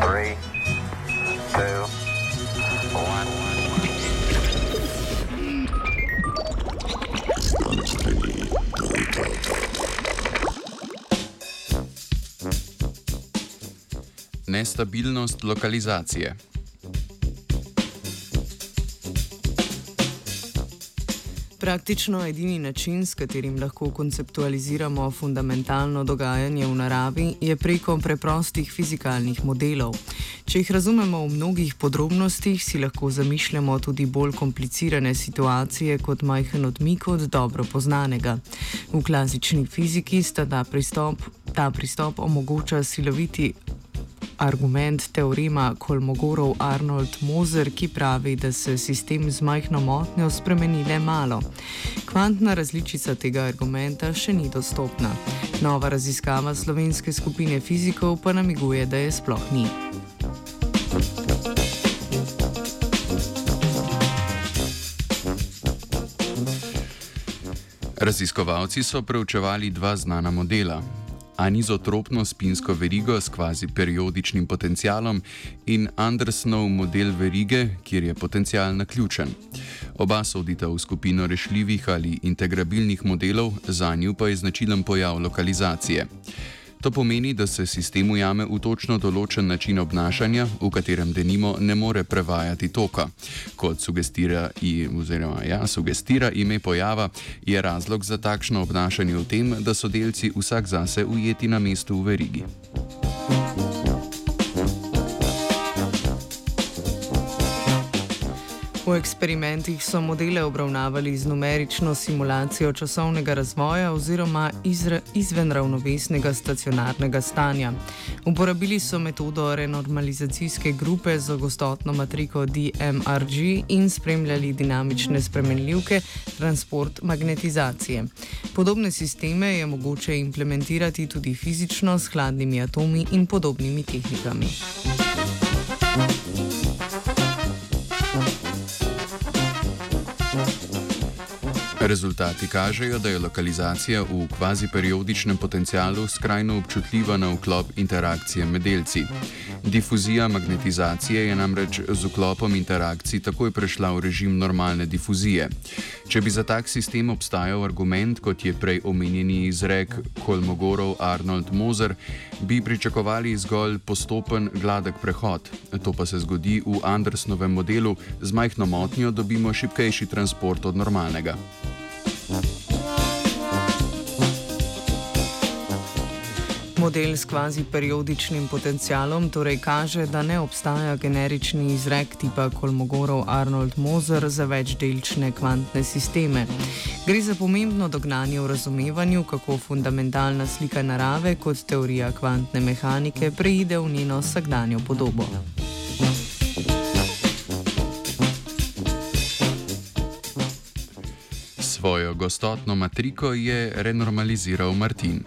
Three, two, one. Nestabilnost lokalizacije. Praktično edini način, s katerim lahko konceptualiziramo fundamentalno dogajanje v naravi, je preko preprostih fizikalnih modelov. Če jih razumemo v mnogih podrobnostih, si lahko zamišljamo tudi bolj komplicirane situacije kot majhen odmik od dobro poznanega. V klasični fiziki sta ta pristop, ta pristop omogoča siloviti argument teorema Kolmogorov-Arnold-Moser, ki pravi, da se sistem z majhno motnjo spremeni le malo. Kvantna različica tega argumenta še ni dostopna. Nova raziskava slovenske skupine fizikov pa namiguje, da je sploh ni. Raziskovalci so preučevali dva znana modela anizotropno spinsko verigo s kvazi periodičnim potencialom in Andersonov model verige, kjer je potencial naključen. Oba sodita v skupino rešljivih ali integrabilnih modelov, za njo pa je značilen pojav lokalizacije. To pomeni, da se sistem ujame v točno določen način obnašanja, v katerem denimo ne more prevajati toka. Kot sugestira, i, oziroma, ja, sugestira ime pojava, je razlog za takšno obnašanje v tem, da so delci vsak zase ujeti na mestu v verigi. V eksperimentih so modele obravnavali z numerično simulacijo časovnega razvoja oziroma izven ravnovesnega stacionarnega stanja. Uporabili so metodo renormalizacijske grupe za gostotno matriko DMRG in spremljali dinamične spremenljivke transport magnetizacije. Podobne sisteme je mogoče implementirati tudi fizično s hladnimi atomi in podobnimi tehnikami. Thank you. Rezultati kažejo, da je lokalizacija v kvaziperiodičnem potencialu skrajno občutljiva na vklop interakcije med delci. Difuzija magnetizacije je namreč z vklopom interakcij takoj prešla v režim normalne difuzije. Če bi za tak sistem obstajal argument, kot je prej omenjeni izrek Kolmogorov-Arnold-Moser, bi pričakovali zgolj postopen, gladek prehod. To pa se zgodi v Andersnovem modelu, z majhno motnjo dobimo šipkejši transport od normalnega. Model s kvazi periodičnim potencialom torej kaže, da ne obstaja generični izrek tipa Kolmogorov Arnold Moser za večdelčne kvantne sisteme. Gre za pomembno dognanje v razumevanju, kako fundamentalna slika narave kot teorija kvantne mehanike preide v njeno vsakdanjo podobo. Svojo gostotno matriko je renormaliziral Martin.